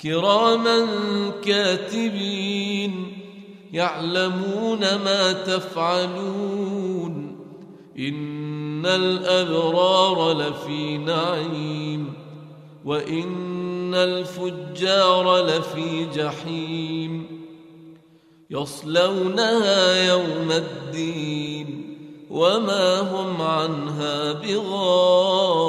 كراما كاتبين يعلمون ما تفعلون إن الأبرار لفي نعيم وإن الفجار لفي جحيم يصلونها يوم الدين وما هم عنها بغائبين